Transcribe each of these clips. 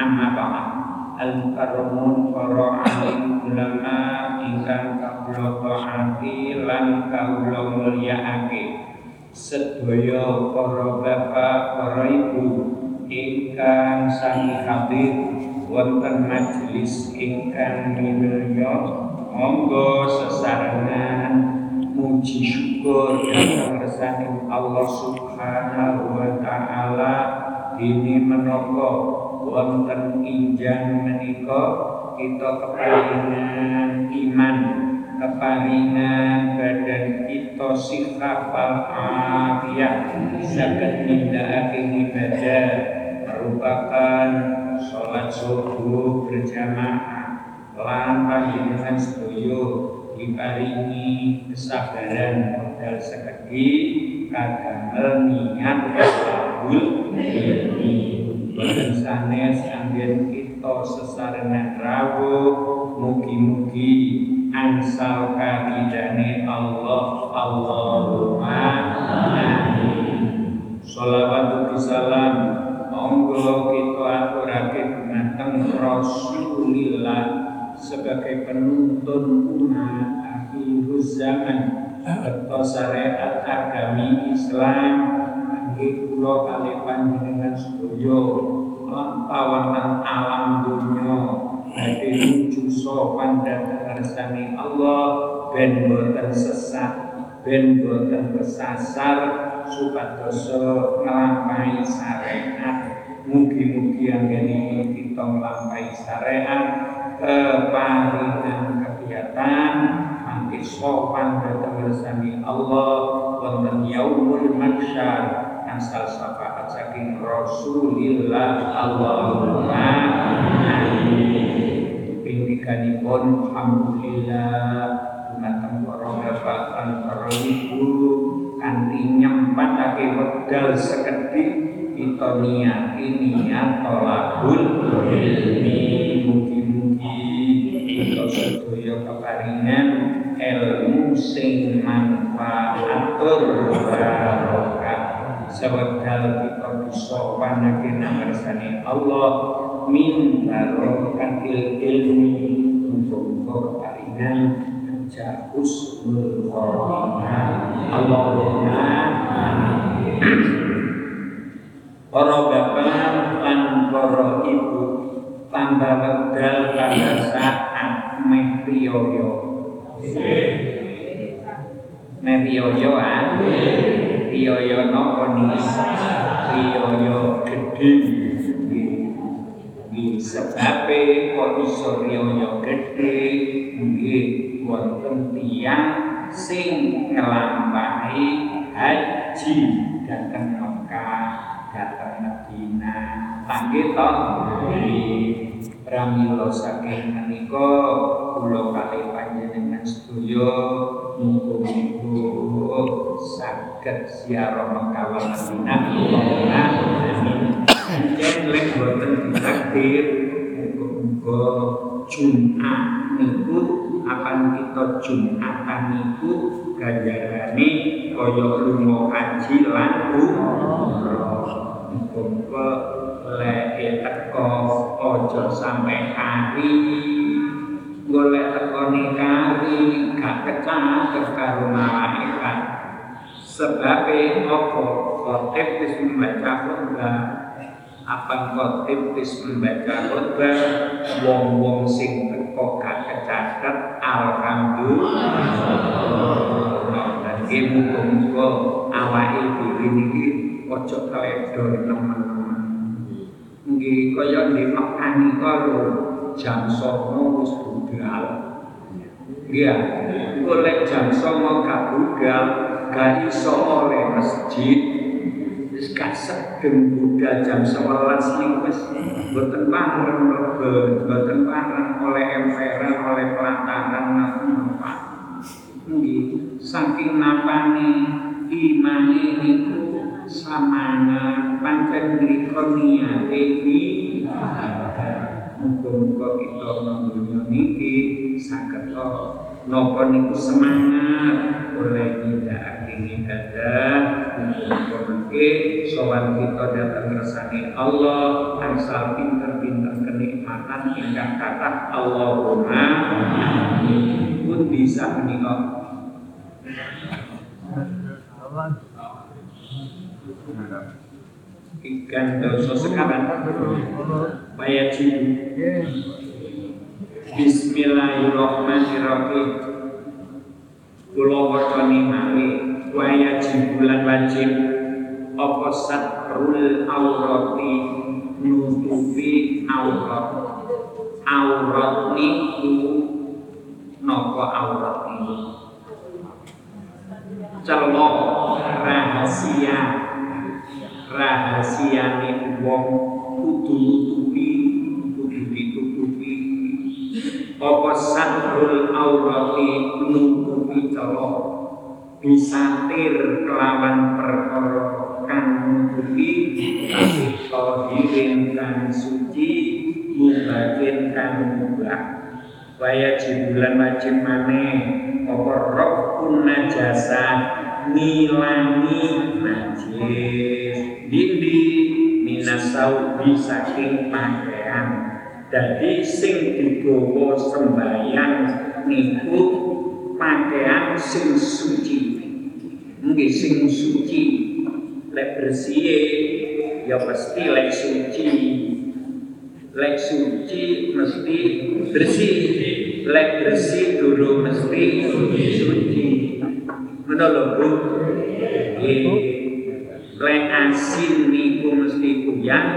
amma ba'd. Al mukarramun para alim ulama ingkang kawula taati lan kawula mulyakake sedaya para bapak para ibu ingkang sami hadir wonten majelis ingkang minulya monggo sesarengan. Muji syukur dhateng resaning Allah Subhanahu wa taala dini menapa wonten injang menika kita keparingan iman keparingan badan kita sikap afiat. Saged nindakake ibadah merupakan sholat subuh berjamaah. Lan panjenengan sedaya diparingi kesabaran modal sekegi kadamel niat boten sanes anggen kita sesarengan rawuh mugi-mugi ansal karidane Allah Allahumma amin. Salawat salam monggo kita aturake dumateng Rasulillah sebagai penuntun umat akhir zaman atau syariat agami Islam nggih kula kalih panjenengan sedaya lampahan alam dunya Hati lucu sopan dan kersani Allah Ben boten sesat Ben boten kesasar Supados ngelampai syariat Mugi-mugi ini kita melampai syariat Keparingan kegiatan Mangki sopan kersani Allah Wonten yaumul maksyar Ansal syafaat saking Rasulillah Allahumma amin. Pindikanipun Alhamdulillah Dumateng para bapak lan para ibu Kanti nyempatake wedal sekedhik kita niati niat tolakul ilmi. Mugi-mugi kita sedaya keparingan ilmu sing manfaatur sewedal kita bisa panake namarsani Allah min barokatil ilmi untuk keparingan jahus khotimah Allahumma amin. Para bapak lan para ibu tambah wedal pada saat meh riyoyo meh riyoyo ah riyoyo nopo nih? Riyoyo gede. Nggih. Sebabe kok iso riyoyo gede? Nggih. Wonten tiyang sing nglampahi haji. Dhateng Mekah dhateng Madinah. Tanggih toh pramila saking menika kula kalih panjenengan sedaya muga-muga saged ziarah Mekah Allahumma amin. Yen lek boten ditakdir muga-muga Jumat niku akan kita Jumatan niku ganjarane kaya lunga haji lan umrah. Muga lek teko aja sampai hari golek tekone kari gak kecatet karo malaikat. Sebab apa khotib wis membaca khutbah apa khotib wis membaca khutbah wong-wong sing teko gak kecatet alhamdulillah. Dan muga-muga awake dhewe niki aja keledor teman-teman. Nggih kaya di Mekah nika lho jam 09.00 wis budal. Iya, golek jam 09.00 gak budal, gak iso oleh masjid. Wis gak sedeng budal jam 11 ning wis boten pangreng mlebet, boten pangreng oleh emperan, oleh pelataran napa. Nggih, saking napane imane niku samana pancen mriko niate iki muga-muga kita nang niki saged napa niku semangat? Oleh nindakake ibadah muga-muga mengke sowan kita datang ngersani Allah. Angsal pinter-pinter kenikmatan ingkang kathah Allahumma. Pun bisa menika ikan dosa sekarang wajib Bismillahirrahmanirrahim. Kula wacani mali wajib bulan wajib apa satrul aurati nutupi aurat? Aurat niku napa aurat niku celok rahasia rahasiane wong kudu nutupi kudu ditutupi. Apa satrul aurati nutupi celok bisatir kelawan perkara kang nutupi? Tapi kang suci mubakin kang mubah. Wajib bulan wajib maneh apa rokun najasa nilangi najis dindi minasau saking pakaian jadi sing digawa sembayang niku pakaian sing suci. Nggih sing suci. Lek bersih ya mesti lek suci. Lek suci mesti bersih. Lek bersih dulu mesti suci. Menolong bu lek asin niku mesti kuyang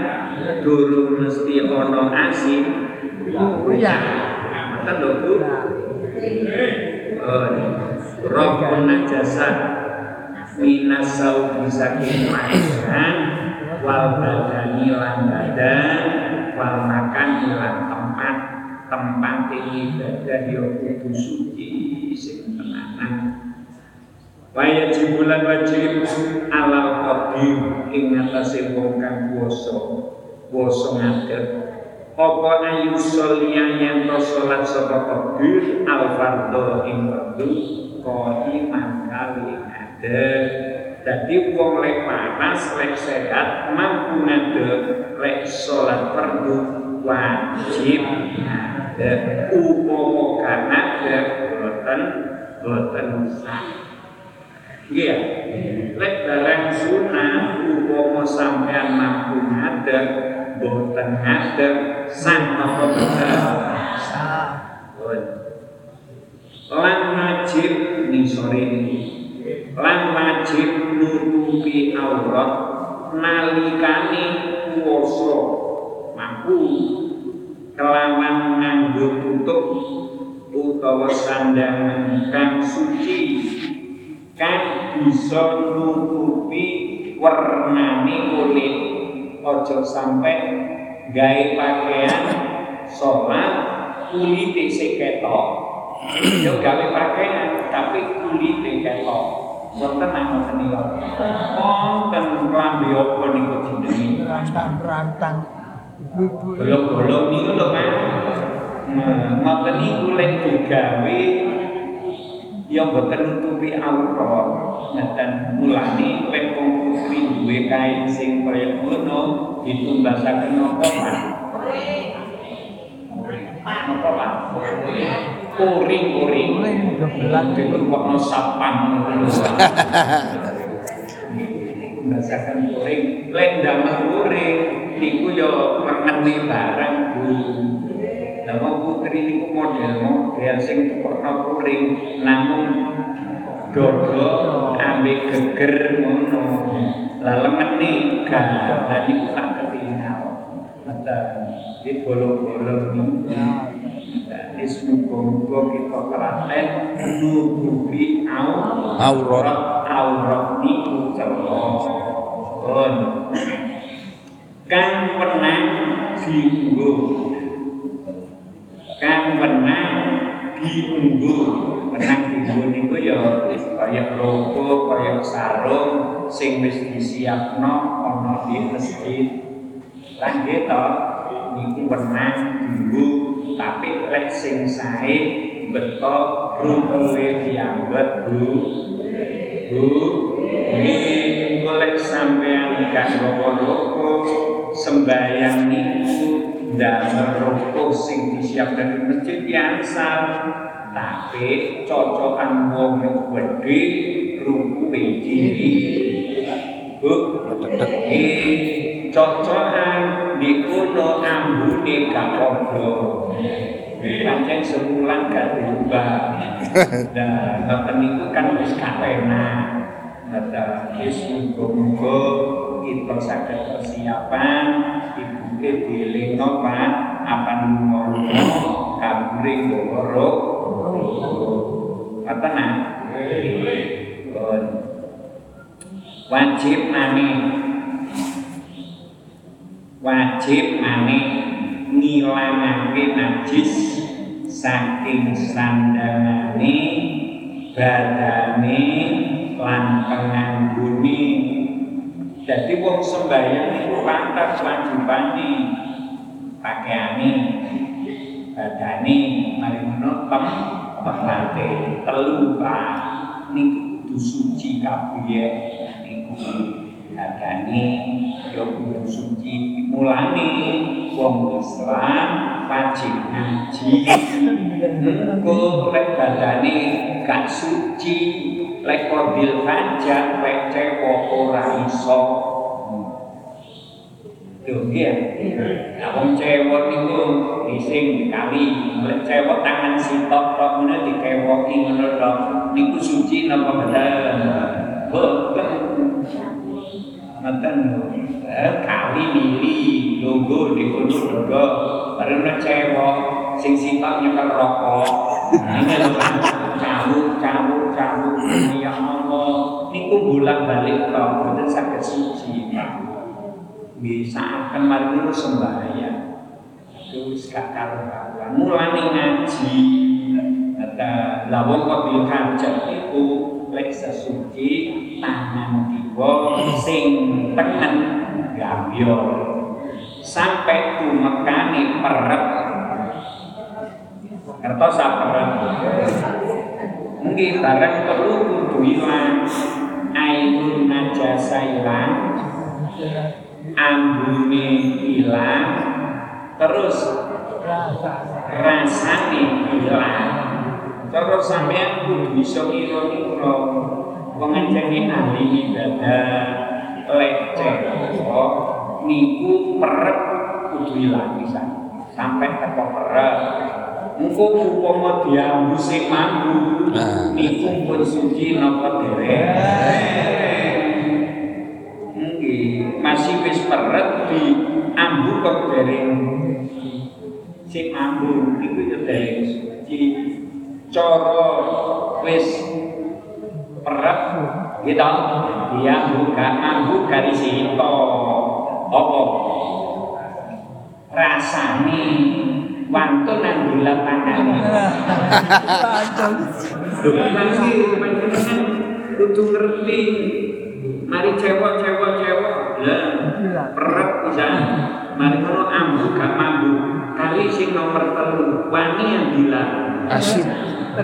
dulu mesti ono asin kuyang ngoten lho bu. Oh rohun najasa minas saudi saking makan wal badani lan badan wal makan lan tempat tempat ibadah ya kudu suci sing tenanan Wajib bulan wajib alal qadim ing atase wong puasa ngadeg apa ayu sholia yang to salat sapa qadir al fardhu ing fardhu qaiman kali ngadeg dadi wong lek panas lek sehat mampu ngadeg lek salat fardhu wajib ngadeg upama kan ngadeg boten boten sah Nggih ya. Lek barang sunah upama sampean mampu ngadeg boten ngadeg sang napa boten. Lan wajib ning sore ini. Lan wajib nutupi aurat nalikane puasa mampu kelawan nganggo tutup utawa sandangan kang suci kan bisa nutupi warnane kulit. Ojo sampai gawe pakaian sholat kulite sing ketok. Yo gawe pakaian tapi kulite ketok. Wonten nang ngoten niku wonten klambi apa niku jenenge? Rantang-rantang. Bolong-bolong niku lho kan ngoten niku lek digawe ya boten nutupi aurat ngeten mulane lek wong duwe kain sing kaya ngono ditumbasaken napa Pak Pak Kuring-kuring Kuring, gebelan. Ditumokno sapan Basakan kuring, lek ndamel kuring niku ya mengene barang Bu. Wong putri niku model-model sing tukokno kuring namung dodo ambek geger ngono. Lah lemene gak lah niku tak ketinggal. Mata di bolong-bolong niku. Jadi semoga kita keraten nutupi au- Aurat. aurat niku celok. Pun. Kang pernah diunggu Kang pernah diunggu Pernah diunggu niku ya kaya logo, kaya sarung sing wis disiapno ana di masjid. Lan gitu niku pernah diunggu tapi lek sing sae beto rumpele dianggep Bu Bu ini golek sampean gak roko-roko sembayang niku ndamel roko sing disiapkan di masjid biasa tapi cocokan wong yang gede ruku cilik Bu cocokan niku no ambune gak padha pancen sebulan gak diubah Nah, ngoten niku kan wis kapena. Nata wis muga-muga kita saged persiapan ibuke dilingno Pak apa ngono kabure ngoro. Ngoten nah. Wajib maneh wajib maneh ngilangake najis saking sandangane badane lan penganggune dadi wong sembahyang pantas wajibane pakaiane badane mari ngono tem temate telu pak. Niku kudu suci kabeh. Niku badane ya kudu suci mulane wong Islam wajib ngaji engko lek badane gak suci lek kodil hajat lek cewek ora iso Tuh ya, nah, wong cewek niku ising dikali, lek cewek tangan sitok tok ngono dikewoki ngono tok, niku suci napa mboten? Boten. Ngoten eh, kali mili logo di dodo, bareng nek cewek sing sitok nyekel rokok. Ini lho cabut, cabut, cabut, ya Allah, niku bolak balik tok, boten saged suci. Bisa akan mari dulu sembahyang. Terus gak karuan mulane ngaji. Kata lawang kobil hajat itu lek sesuci tangan kiwa sing tengen gambyo sampai tumekane perep. Kertas perep? Mungkin barang perlu kudu ilang. Ainun najasa ilang. Ambune hilang terus rasane hilang terus sampean kudu bisa ngira wong ahli ibadah leceh kok niku perep kudu hilang bisa sampai teko perep. Engko upama diambu sing mambu Nah. niku pun suci napa dereng? Nggih, masih wis peret di ambu kok dereng? Sing ambu iku yo dereng suci. Cara wis peret gitu dia buka ambu garis itu apa rasane lapangan. Lho kan iki panjenengan kudu ngerti. Mari cewek-cewek cewek. Lah, perep. Mari ngono ambu gak mambu. Kali sing nomor telu wani yang bilang. Asyik.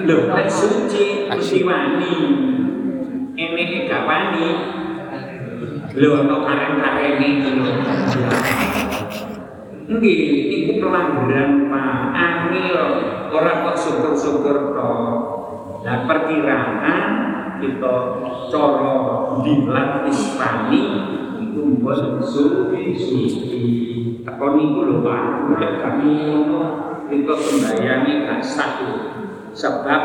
Lho, suci mesti Asyik. Ini gak wani. Lho, ono karen-karen iki lho. Nggih, iku pelanggaran Pak. Angel ora kok syukur-syukur tok. Lah perkiraan kita cara dilat islami iku mbon suci. Takon niku lho Pak, nek kami ngono kita sembayangi gak. Sebab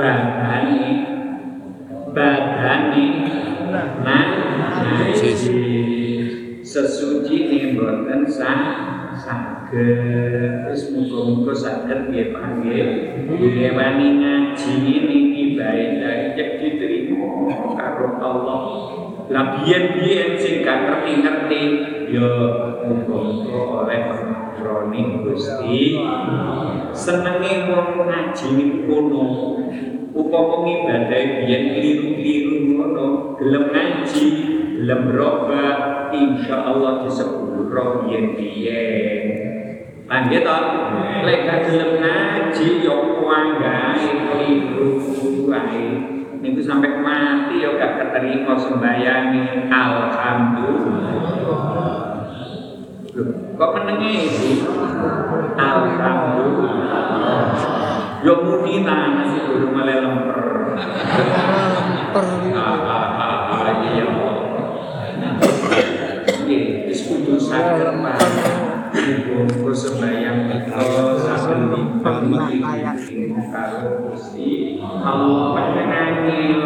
badane badane nah sesuci nih boten sah saged. Wis muga-muga saged piye panggih piye wani ngaji niki bae cek diterima karo Allah. Lah biyen-biyen sing gak ngerti-ngerti ya muga-muga oleh roning Gusti senenge wong ngaji niku kono upama ngibadah biyen kliru-kliru ngono gelem ngaji gelem berubah insya Allah disepuro biyen-biyen Lanjut toh, lek gak gelem ngaji yo kuanggae kliru wae. Niku sampai mati yo gak keterima sembayange alhamdulillah. Loh, kok menenge iki? Alhamdulillah. Yo muni tangan sih kudu malah lemper. Ah, ah, ah, ah, iya. Nggih, wis kudu saged Pak. Muga sembayang kita saben dipamiti karo Gusti Allah panjenengane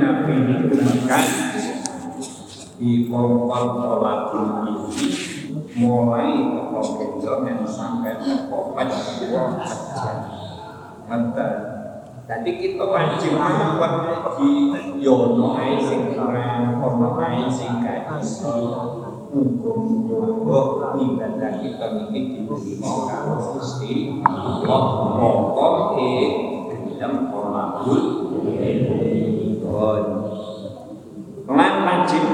Nabi ditemukan di kompol sholat ini mulai yang sampai jam. Mantap. Jadi kita wajib melakukan di yono ae sing ora ono ae sing gak iso. Ibadah kita ini diterima dalam kolabul wajib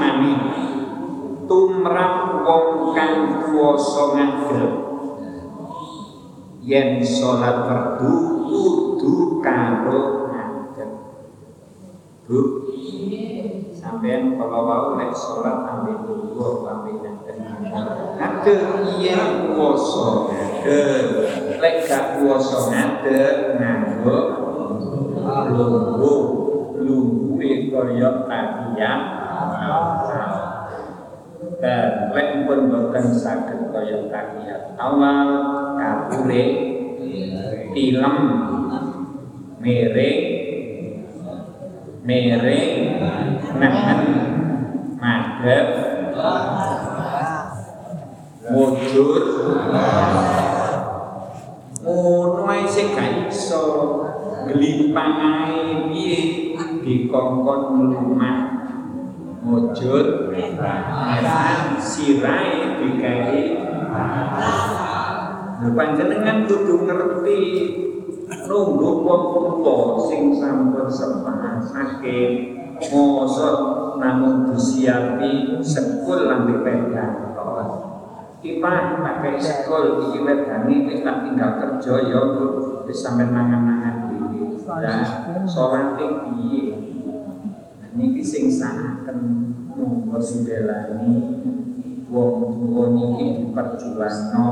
tumrap wong kang kuwasa ngadeg yen salat fardu kudu karo ngadeg Bu sampean kalau mau nek salat ambil tunggu ambil ngadeg ngadeg yen kuwasa ngadeg lek gak kuwasa ngadeg nganggo lungguh. Lungguh kaya tahiyat dan lek pun boten saged kaya tahiyat awal kapure tilem miring miring nehen madhep mujur ngono ae sing gak iso glimpang ae piye dikongkon mlumah mujur nehen sirai digawe Nah, panjenengan kudu ngerti nunggu wong tuwa sing sampun sepah sakit mosok namun disiapi sekul lambe pegang Kita pakai sekul iki wedane wis tak tinggal kerja ya Bu. Wis sampe mangan-mangan dhewe. Lah piye? Niki sing sanaken monggo sindelani wong tuwa niki diperjuangno.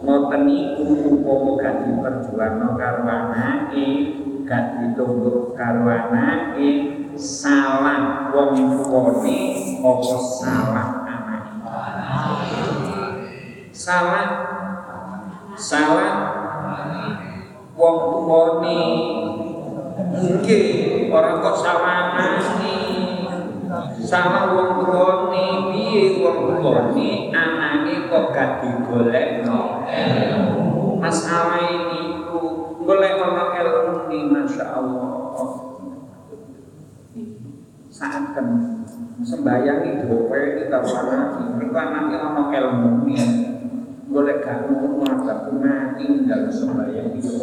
Ngoten niku upama gak diperjuangno karo anake gak ditunggu karo anake salah wong tuwane apa salah anake? Salah salah wong tuwane mungkin orang kok salah anake salah wong tuwane piye wong tuwane anake kok gak digolekno? Masalah ini ku golek ono ilmu ni masya Allah. Saatkan sembayang itu apa kita warna mereka nanti ono ilmu ni golek gak ngono mati dalam sembahyang itu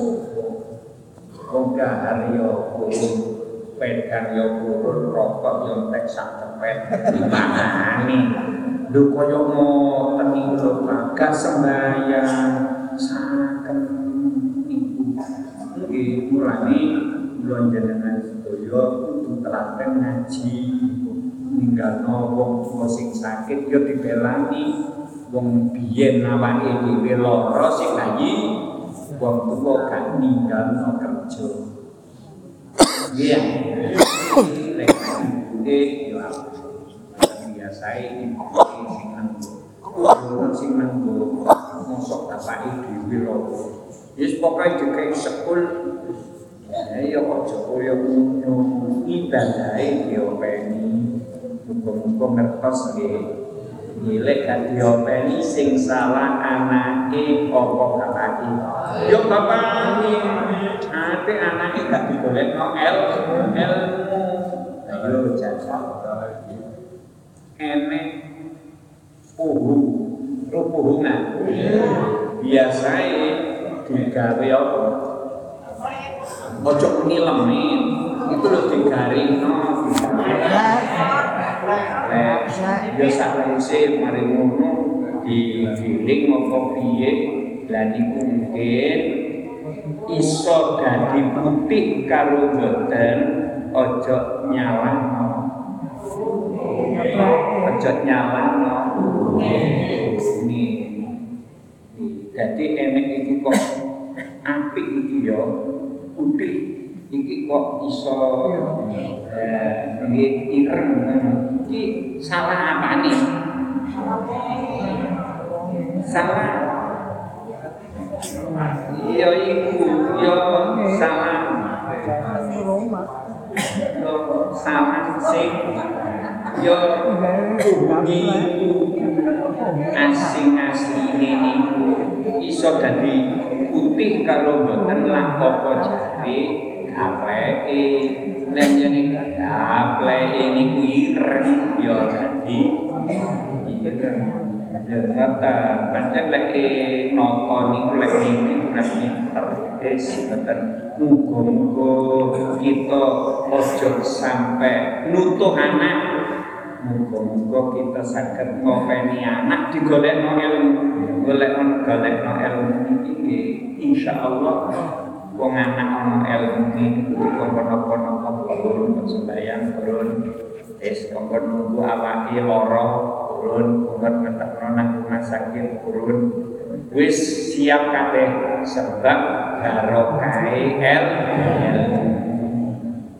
Wong dahar yo kurun, pedang yo kurun, rokok yo tek sak cepet, dimangani. Lho kaya ngoten Pak, gak sembahyang saken iku. Nggih mulane kula jenengan sedaya kudu telaten ngaji. Ninggalno wong tuwa sakit yo dibelani. Wong biyen awake dhewe lara sing bayi wong tuwa gak ninggalno kerja. Iya. Mosok Ya ya aja kaya ngertos nggih. Nilai gak diopeni sing salah anake apa bapake. Yo bapake. Ate anake gak digolekno el ilmu. Ayo jajal. Enek puhu, rupuhungan. Biasanya digawe apa? Ojo ngilemin, itu lho digaringno. Eh, ya sakwise mari ngono digiling apa piye lan iku mungkin iso dadi putih karo mboten ojo nyalahno. Ojo nyalahno. Ini jadi enek iki kok apik iki ya putih iki kok iso? Nggih ireng iki salah apa nih? Salah. Iya iku. Ya salah. Yo salah sing yo bumi asing-asine niku iso dadi putih kalau mboten lah apa jare gapleke nek jane gapleke niku ireng yo dadi ireng ya kata pancen lek napa niku lek niki berarti terdes mboten muga-muga kita ojo sampai nutuh anak. Muga-muga kita saged ngopeni anak digolekno ilmu, golekno golekno ilmu. Iki nggih insyaallah wong anak ana ilmu iki dikono-kono turun sembayang turun wis kongkon nunggu awake lara turun kongkon ngetekno nang rumah sakit turun wis siap kabeh sebab barokah ilmu.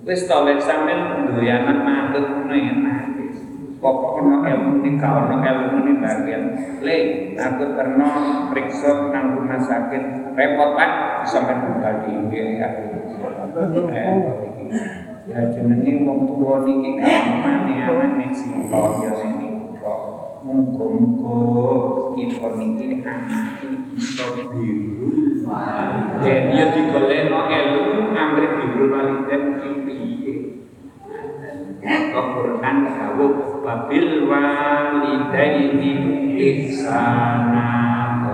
Wis to lek sampean duwe anak manut ngono enak pokok ono ilmu ini kau ono ilmu ini bagian le aku terno periksa nang rumah sakit. Repot pak. Sampai tunggal di ya. Ya jenenge wong tua niki kamane anane sing kaya ini kok muga-muga kita niki anak iso biru. Dan ya digolekno ilmu amrih biru piye Maka Quran dawuh wabil walidaini ihsanan.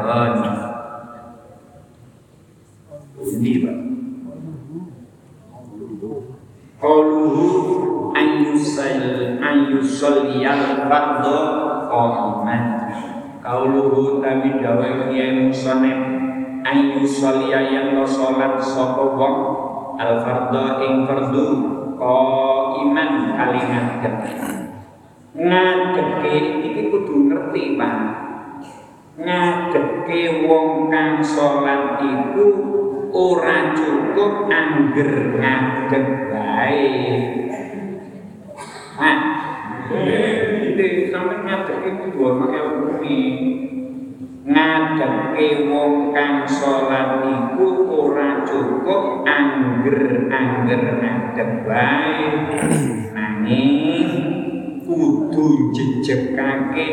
Ini Pak. Qaluhu ayyusal ayyusalliyal fardhu qa'iman. Qauluhu tabi dawe kiai musonef ayyusalliya yang salat sapa wong al fardhu ing fardhu iman kali ngadeg ngadege iki kudu ngerti Pak. Ngadege wong kang salat iku ora cukup angger ngadeg bae Nah, ini sampai ngadege kudu ana ilmune ngadege wong kang salat iku ora cukup angger-angger ngadeg bae nanging kudu jejekake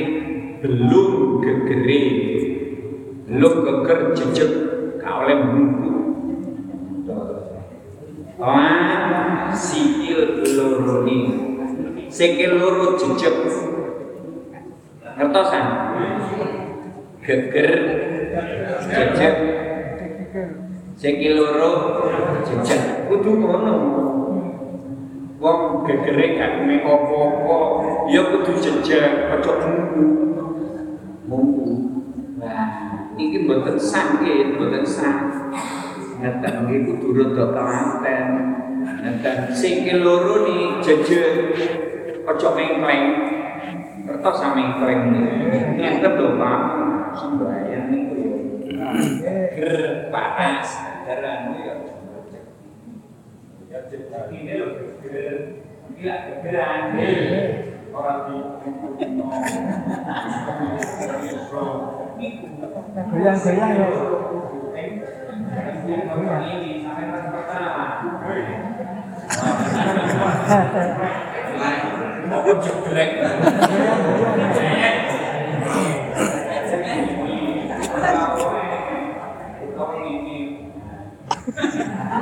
belum gegere. Belum geger jejek gak oleh buku Ah, sikil loro ni sikil loro jejek ngertosan geger. Jejeg sing loro jejeg kudu ngono. Wong gegere gak mek apa-apa ya kudu jejeg aja mungku mungku nah iki mboten nggih mboten sah. Ngeten nggih kudu rada telaten ngeten sing loro ni jejeg aja mengkleng. Kertas sama mengkleng. Ngeten lho Pak sembahyang niku ya. Ger panas daran ya ini lho geger. Gila gegeran. Orang di Goyang-goyang ya. ini sampai pertama. Mau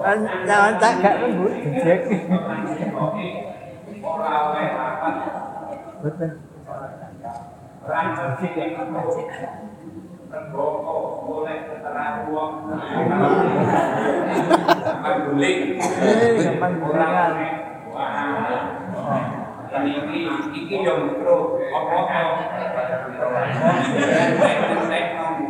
Kan jangan tak gak lembut jejek. Betul. Eh, gampang gulingan. Iki iki yo mikro apa-apa.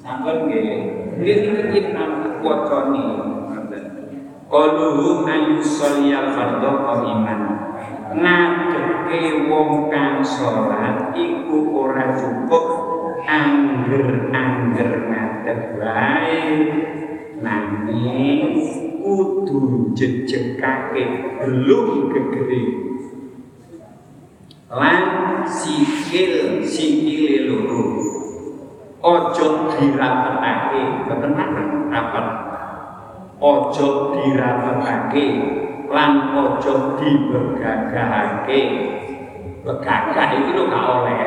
Sampun nggih. Nggih niki nang wacane. Ngadeke wong kang salat iku ora cukup angger-angger ngadeg wae. Nanging kudu jejekake belum gegere. Lan sikil sikile loro. Ojo dirapetake mboten rapat ojo dirapetake lan ojo dibegagahake. Begagah iki lho gak oleh.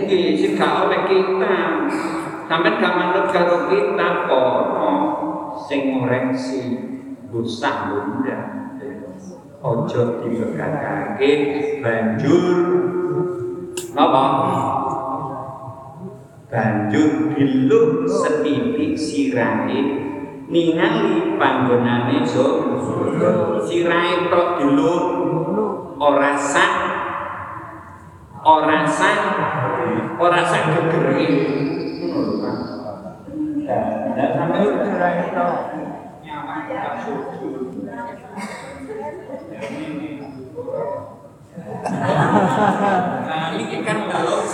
Nggih sing gak oleh kita. Sampai gak manut karo kita kono. Sing ngoreksi busah bunda ojo dibegagahake banjur napa banjur diluh setitik sirahe ningali panggonane surga sirahe tok diluh ora sak ora sak ora sak tak sujud Nah, ini kan belum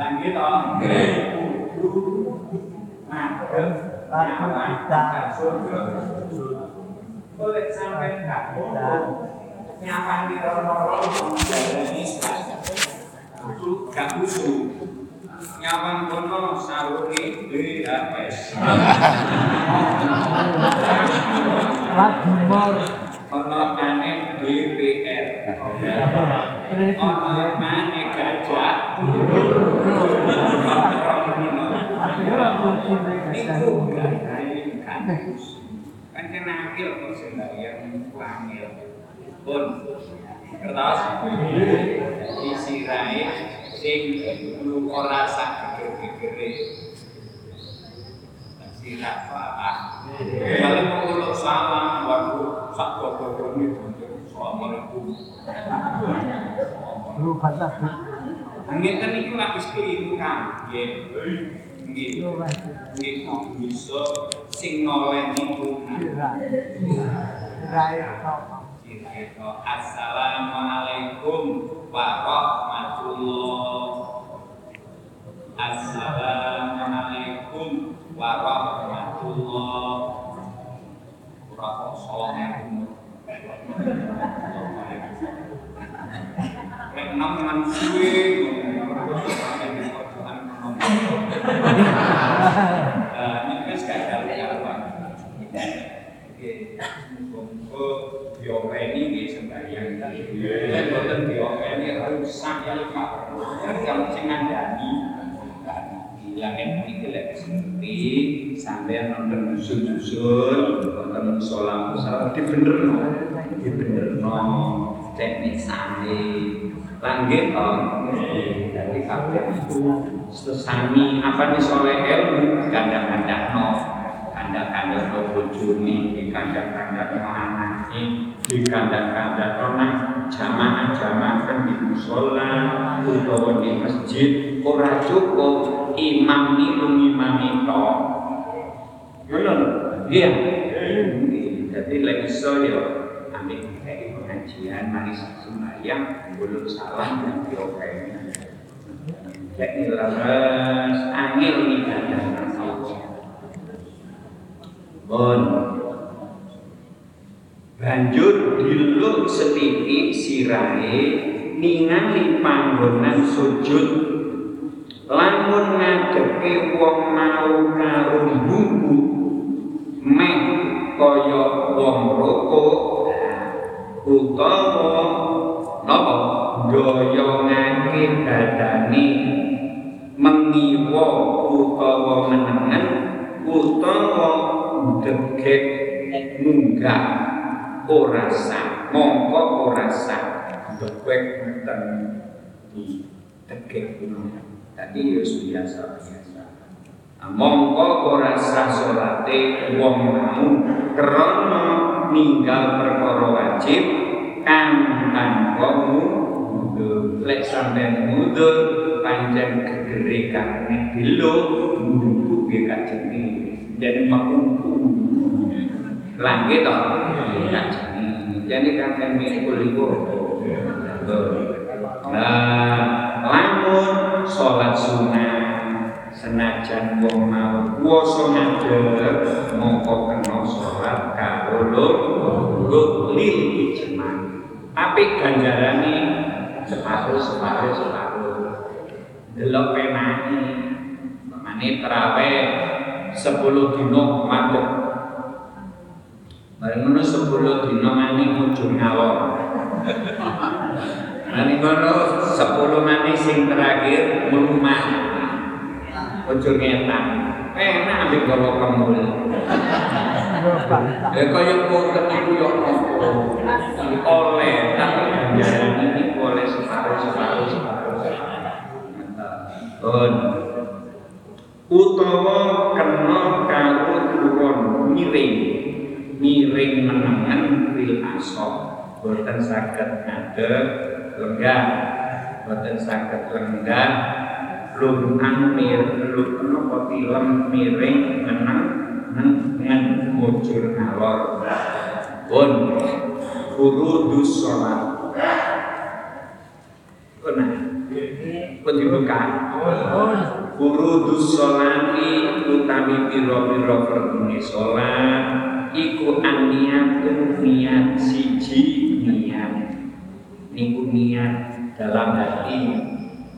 Lanjut toh. Nah, boleh sampai enggak? Nyapa di roro ini gak usul. Nyawang kono sarungi DHS. Lagi mor. Ono maneh DPR. Ono maneh gajah. Niku kampus. Kan kena akil kok sembahyang wangil. Pun kertas isi rai sing lu ora sak geger-gegere. Sirah salah. Kalau mau uluk salam, waduh, sak ini Assalamualaikum. Berubah lagi. Ngeten iki lapis keliru kan, nggih. Nggih. Nggih bisa sing noleni itu. Gitu. Assalamualaikum warahmatullah. Assalamualaikum warahmatullah. Nom nang suwe Eh, ini wis gagal ya, Pak. Oke. Monggo diopeni nggih sembahyang. Nek boten diopeni rusak ya Pak. Kan sing ngandani. Yang ini lek seperti nonton dusun-dusun, bener no, di bener no, teknik sami, langgit toh, jadi kabeh. Sesami apa nih soleh ilmu kandang-kandang no, kandang-kandang no bojone, di kandang-kandang no anaknya, di kandang-kandang no nang jamaah-jamaah kan di musola, utawa di masjid, ora cukup imam ni mengimami to. Ngono lho. Iya. Jadi lek iso yo ambil kayak pengajian mari sembahyang belum salam dan diopeni. Lek leres angel ibadah Allah. Bon. Banjur diluk setitik sirahe ningali panggonan sujud lamun ngadepi wong mau karo buku meh kaya wong rokok utawa napa? Gaya ngake dadane mengiwa utawa menengen utawa degek munggah. Ora sah. Mongko ora sah. Degek ngeten di degek ya biasa biasa mongko ora sah salate wong mau krana ninggal perkara wajib kang tanpa mudhun. Lek sampeyan mudhun pancen gegere kang bilo mbuku ge kajene dan makumpu langit to? Kajene jadi kan mikul iku. Nah, lamun sholat sunnah senajan wong mau puasa ngadeg mongko kena sholat karo lho lil ijma tapi ganjarane separuh separuh separuh. Delok penani. Mane terawih 10 dino madhep Bareng ngono 10 dino mani mujur ngawur Nanti kono sepuluh mani sing terakhir melumah Ojo ngetan Enak ambil kalau kemul. Ya kaya boten iku yo nopo Oleh tapi ganjaran ini boleh separuh separuh separuh Bon Utawa kena karo turun miring. Miring menengan fil asok. Boten saged ngadeg lenggah boten saged lenggah lumang mir lum napa tilem miring meneng ngen mujur ngalor. Pun furudus sholat Kena pun dibuka. Furudus sholati utawi piro-piro fardune sholat. Iku aniatun niat siji niat. Niku niat dalam hati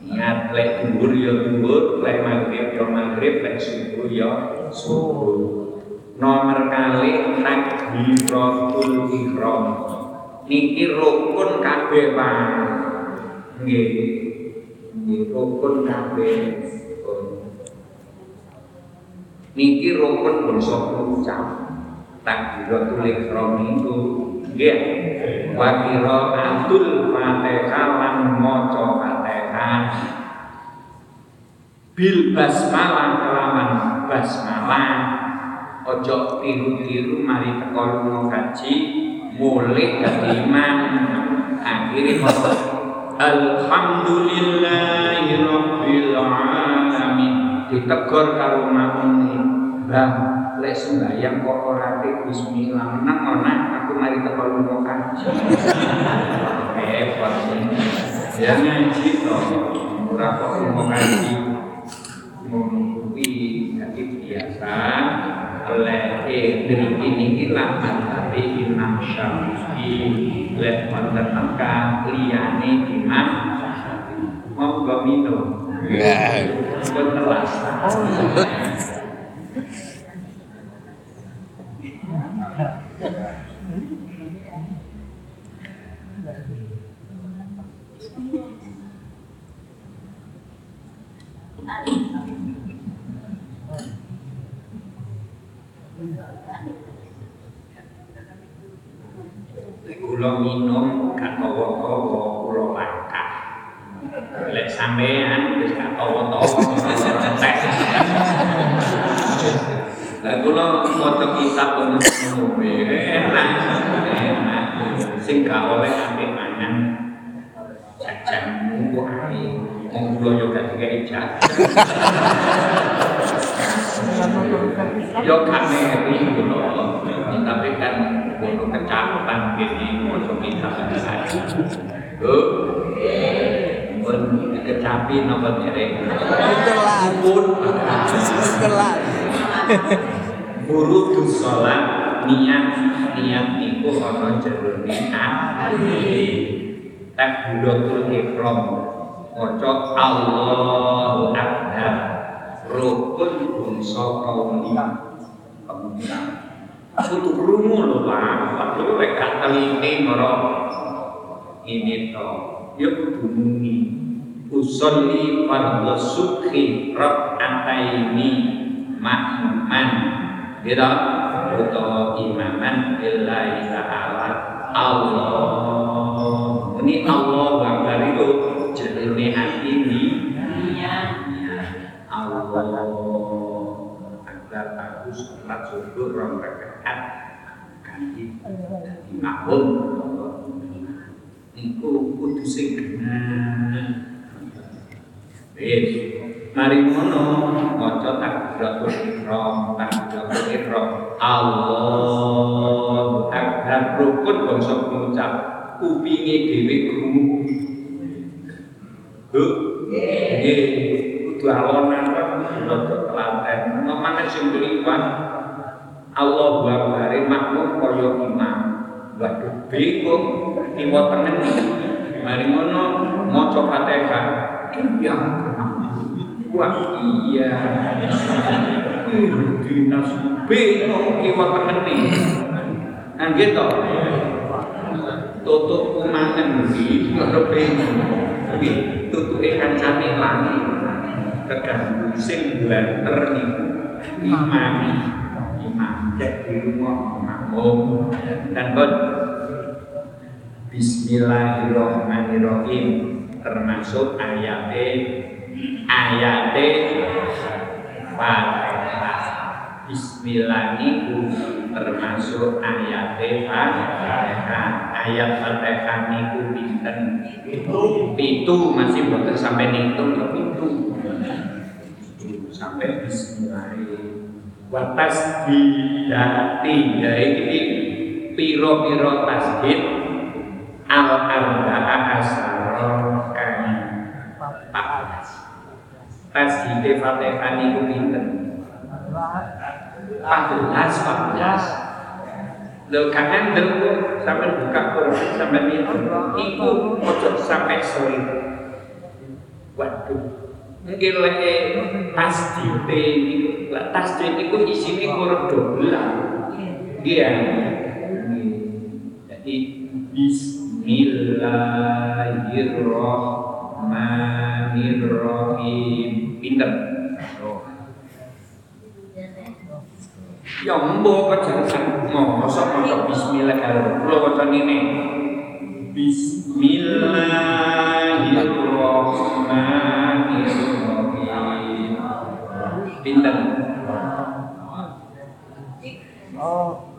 niat lek dhuwur ya dhuwur lek maghrib ya maghrib lek subuh ya subuh. Nomor kali takbiratul ihram. Niki rukun kabeh Pak nggih. Nggih rukun kabeh. Niki rukun bangsa ucap takbiratul ihram itu nggih. Wa qiraatul fatihah lan maca fatihah bil basmalah kelawan basmalah. Ojo tiru-tiru mari teko lunga kaji. Mulai dadi imam akhirnya Alhamdulillahi Rabbil Alamin ditegur karo makmune Bang lek sembayang kok ora bismillah. Menang ora? Aku mari teko lunga kaji ya ngaji to ora kok kaji ngono kuwi dadi biasa oleh dari ini ilah madzhab Imam Syafi'i lek wonten Mekah liyane Imam monggo minum. Pun telas Kula minum Bu. Pun kecapi dereng. Kelas. Pun Kelas. Guru sholat niat niat iku ana jerone ati. Takbiratul ihram maca Allahu Kudu krungu lho Pak, padha lek gak mara ini to. Ya kudu muni. Usolli fardhu subhi rak'ataini ma'muman. Gitu? Utawa imaman billahi ta'ala Allah. Ini Allah Akbar itu jerone hati ini. Allah agar aku sholat subuh rong makmum niku kudu sing wis mari ngono. Maca takbiratul ihram takbiratul ihram. Allahu akbar. Rukun bangsa ngucap kupinge dhewe krungu Bu, nggih, kudu alonan rada telaten. Mamane sing liwat Allahu Akbar makmum kaya imam. Waduh, bingung kiwa tengen. Mari ngono maca Fatihah. Iya. Wah, iya. Dinas bingung iki. Nggih to. Tutup iki ora bingung. Tapi tutuke kancane lali keganggu sing blanter niku imami imam cek di rumah makmum dan bod Bismillahirrahmanirrahim. Termasuk ayate ayate Fatihah Bismillah niku termasuk ayate Fatihah ayat Fatihah niku pinten? Pitu. Masih boten sampai ngitung ya pitu. Sampai Bismillah watas bidati ya ini piro-piro tasbih al arba'a asara kan 14 tasbih Fatihah niku pinten 14 14 Lho kangen dulu sampai buka Quran sampai itu iku ojo sampai sore. Waduh. Mungkin lek tasdid lah tasdid niku isine kurang dobelan. Iya. Jadi Bismillahirrahmanirrahim. Pinter. Ya mbok kejangan mosok maca bismillah kalau kula waca ngene. Bismillahirrahmanirrahim. Pinten. Oh,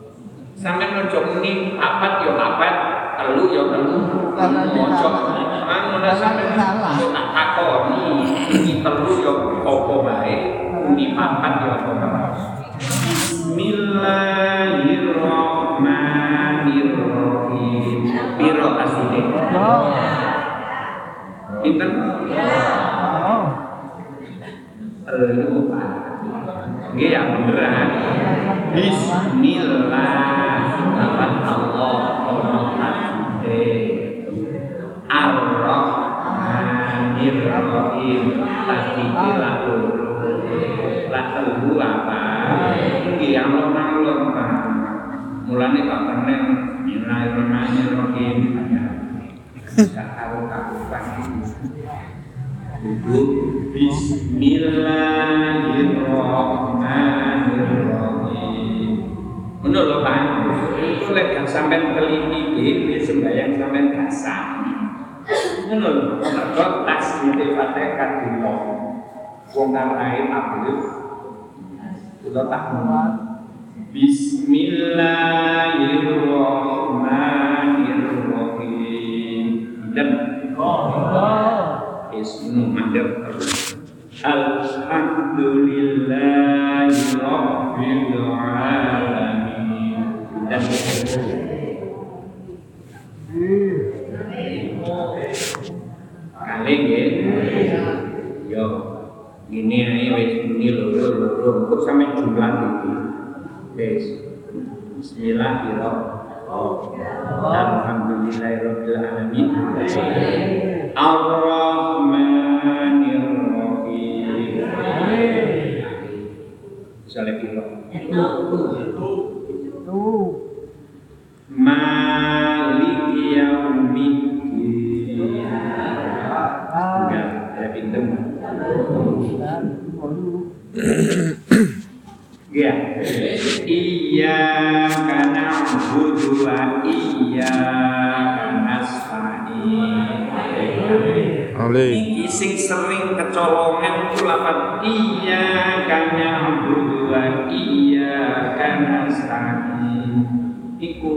Sampai nojo muni papat yo papat, telu yo telu. Mojo anu lah sampe tak takoni ini telu yo apa bae, muni papat yo apa bae. Bismillahirrahmanirrahim. Piro asline? oh, Pinten? oh. Telu. Nggih ya beneran. Bismillah. Ar-Rahmanir-Rahim. Tasbih la loro. La telu apa? Allah mawon Pak. Mulane Pak Bismillahirrahmanirrahim. Gak karo kakuan Duduk Bismillahirrahmanirrahim Ngono lho Pak Itu sampean teliti dhewe sembayang sampean gak sami Ngono Mergo tas di Fatihah dilo Wong kang lain abdul Kula tak Bismillahirrahmanirrahim Dan Oh. Ismu mandek terus. Alhamdulillahi Rabbil Alamin. Dan kali nggih. Yo. Ini ae wis muni loro loro. Kok sampe jumlah iki. Wis. Bismillahirrahmanirrahim. Alhamdulillahirabbil alamin. Ar-Rahmanir-Rahim. Tuh. Maliki yaumiddin. Enggak, pinter. Ya. Iyyaka na'budu wa iyyaka nasta'in. Iki sing sering kecolongan ku lapan iya kana budu wa iya kana nasta'in. Iku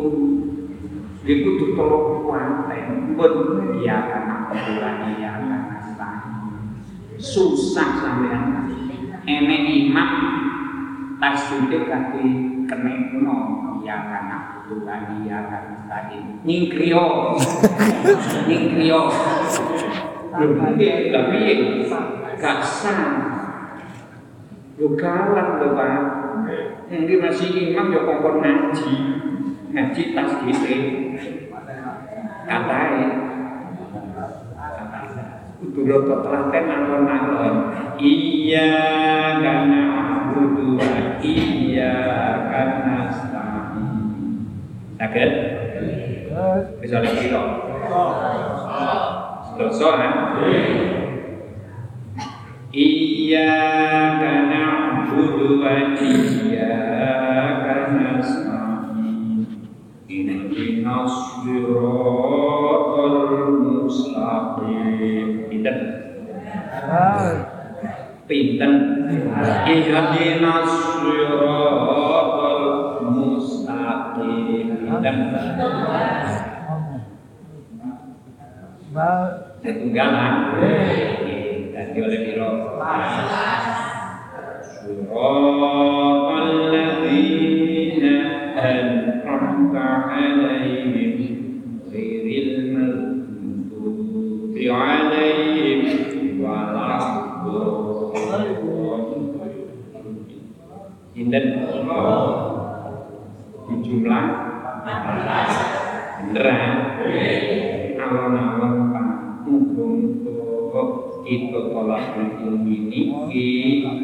iku tuh tolong kuanten pun iya kana budu wa iya. Susah sampean. Enek imam tasbih kaki kenekno iya kana budu wa iya kana nasta'in. Nyingkrio. Nyingkrio. Mungkin tapi gak sah. Yo kalah lho Pak. Mungkin masih imam yo kongkon ngaji. Ngaji tas gitu. Katai. Kudu lo telaten alon-alon. Iya karena budu iya karena nasta'in. Sakit? Bisa lagi kok. Dosa kan? Iyyaka na'budu wa iyyaka nasta'in. Ihdinas siratal mustaqim. Pinten? Ah. Pinten? Ihdinas siratal mustaqim. Pinten? Ba. Setunggalan. Tadi oleh biro. Suratal ladzina an'amta 'alaihim Sinten? Di jumlah beneran alon-alon Pak muga-muga kita tolak ilmu ini ki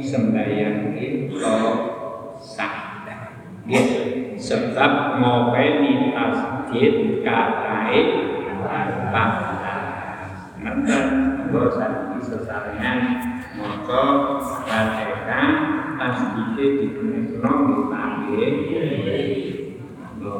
sembahyang kita sah. Nggih, sebab ngopeni tasjid katai tanpa Nanti bosan sesarengan Maka Fatihah tasjidnya digunakan dipanggil Bismillahirrahmanirrahim. Monggo.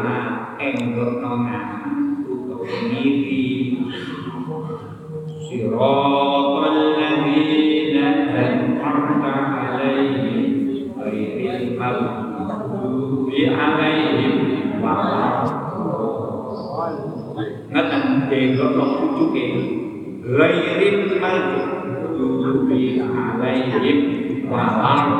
malah enggokno nganan utawa ngiri siratal ladzina an'amta alaihim alaihi maghdubi alaihim ngeten enggokno pucuke ghairil maghdubi alaihim walar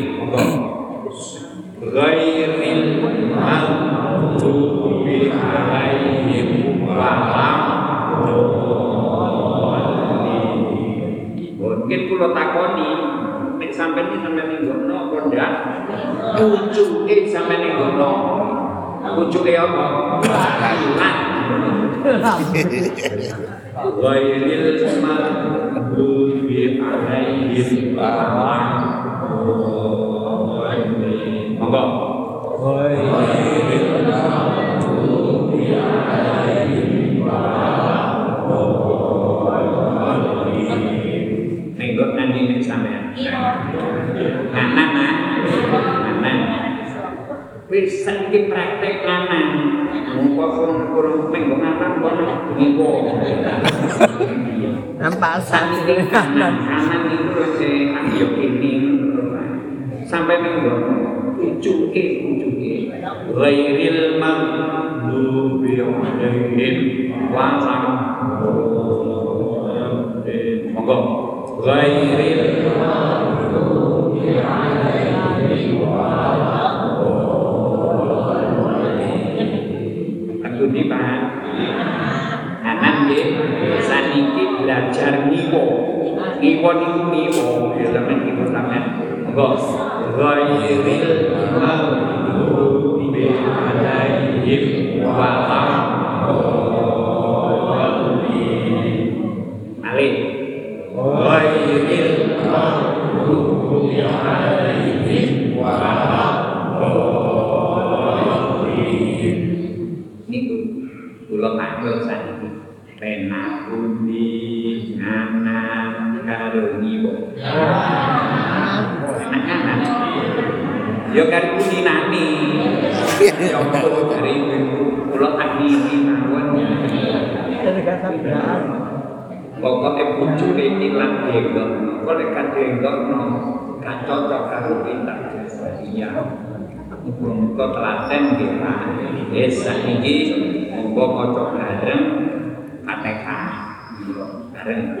Kula takoni nek sampeyan iki sampeyan ninggono apa ndak? Pucuke sampeyan ninggono. Pucuke apa? Alaihim Monggo. Nenggok nanti nek sampean. Kanan ah. Kanan. Wis saiki praktek kanan. Mongko kurang-kurang nenggok kanan kono ngiwo. Ini kanan, kanan. Itu ambil ini sampai nenggok ucuke ucuke ghairil maghdubi alaihim yo karo pundi nani yo karo kula adini mawon Pokoknya pucuke ilang denggok, kok nek kadengok no, gak cocok karo. Iya. Muga-muga telaten nggih Pak. Wis sakniki monggo maca bareng. Bareng.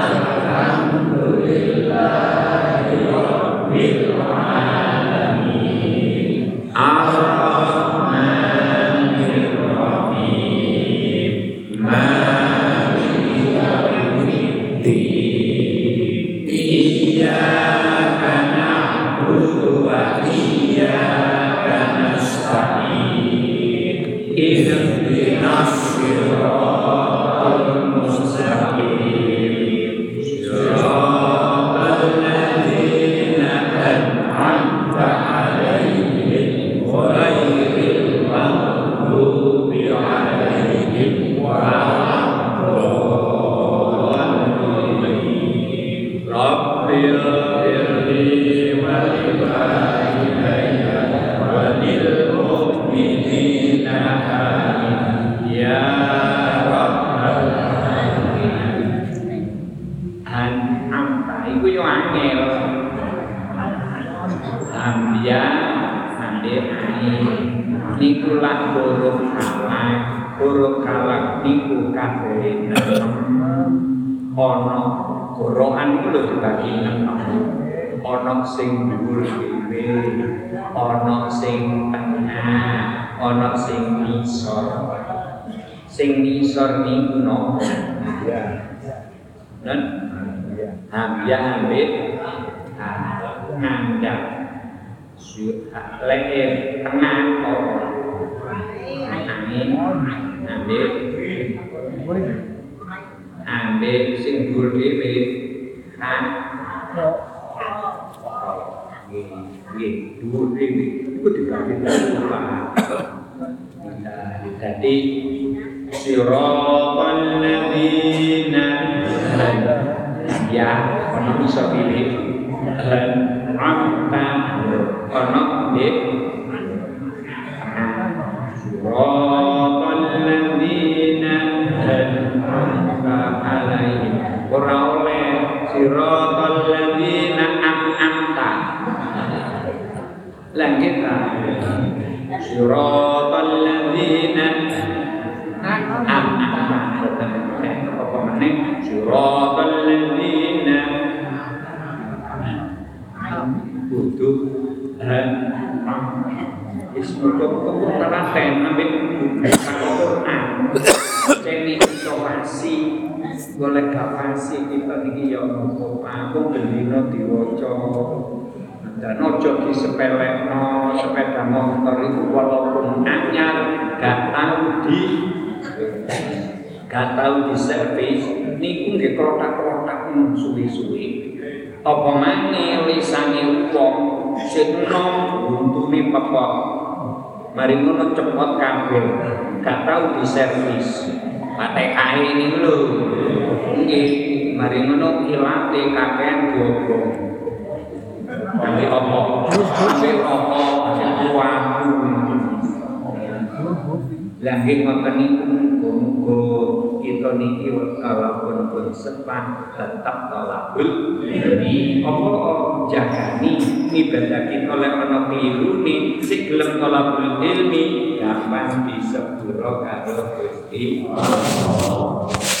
Ambia ande ai niku lak huruf kalak huruf kalak niku kabeh ana Quran iku lho dibagi ana sing dhuwur dhewe ana sing tengah ana sing ngisor. Sing ngisor niku no dan Hamzah ambil ngandap leher tengah angin ambil ambil. Sing dhuwur kan jadi ladzina ya ono bisa pilih dan amta ono di siratal ladzina an'amta. Alaihim ora oleh siratal ladzina an'amta lan kita siratal kita niki ya Aku bendino diwoco Dan ojo di sepelekno Sepeda motor itu walaupun anyar Gak tahu di Gak tahu di servis Niku nggih kelotak-kelotak suwi-suwi. Apa maneh lisane wong sing enom buntune pepok mari ngono cepot kabel gak tau diservis PTKI ini lho. Nggih mari ngono ilate kakean diobong Ambil apa? Ambil apa? Waktu Lagi ngoten niku muga-muga kita niki walaupun pun sepah tetap tolakul ilmi apa jagani ngibadakin oleh ana klirune sing gelem tolakul ilmi gampang disepuro karo Gusti Sampun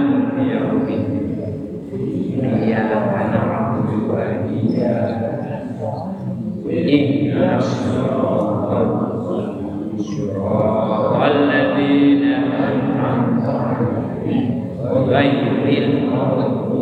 والذين أنعمت غير المغضوب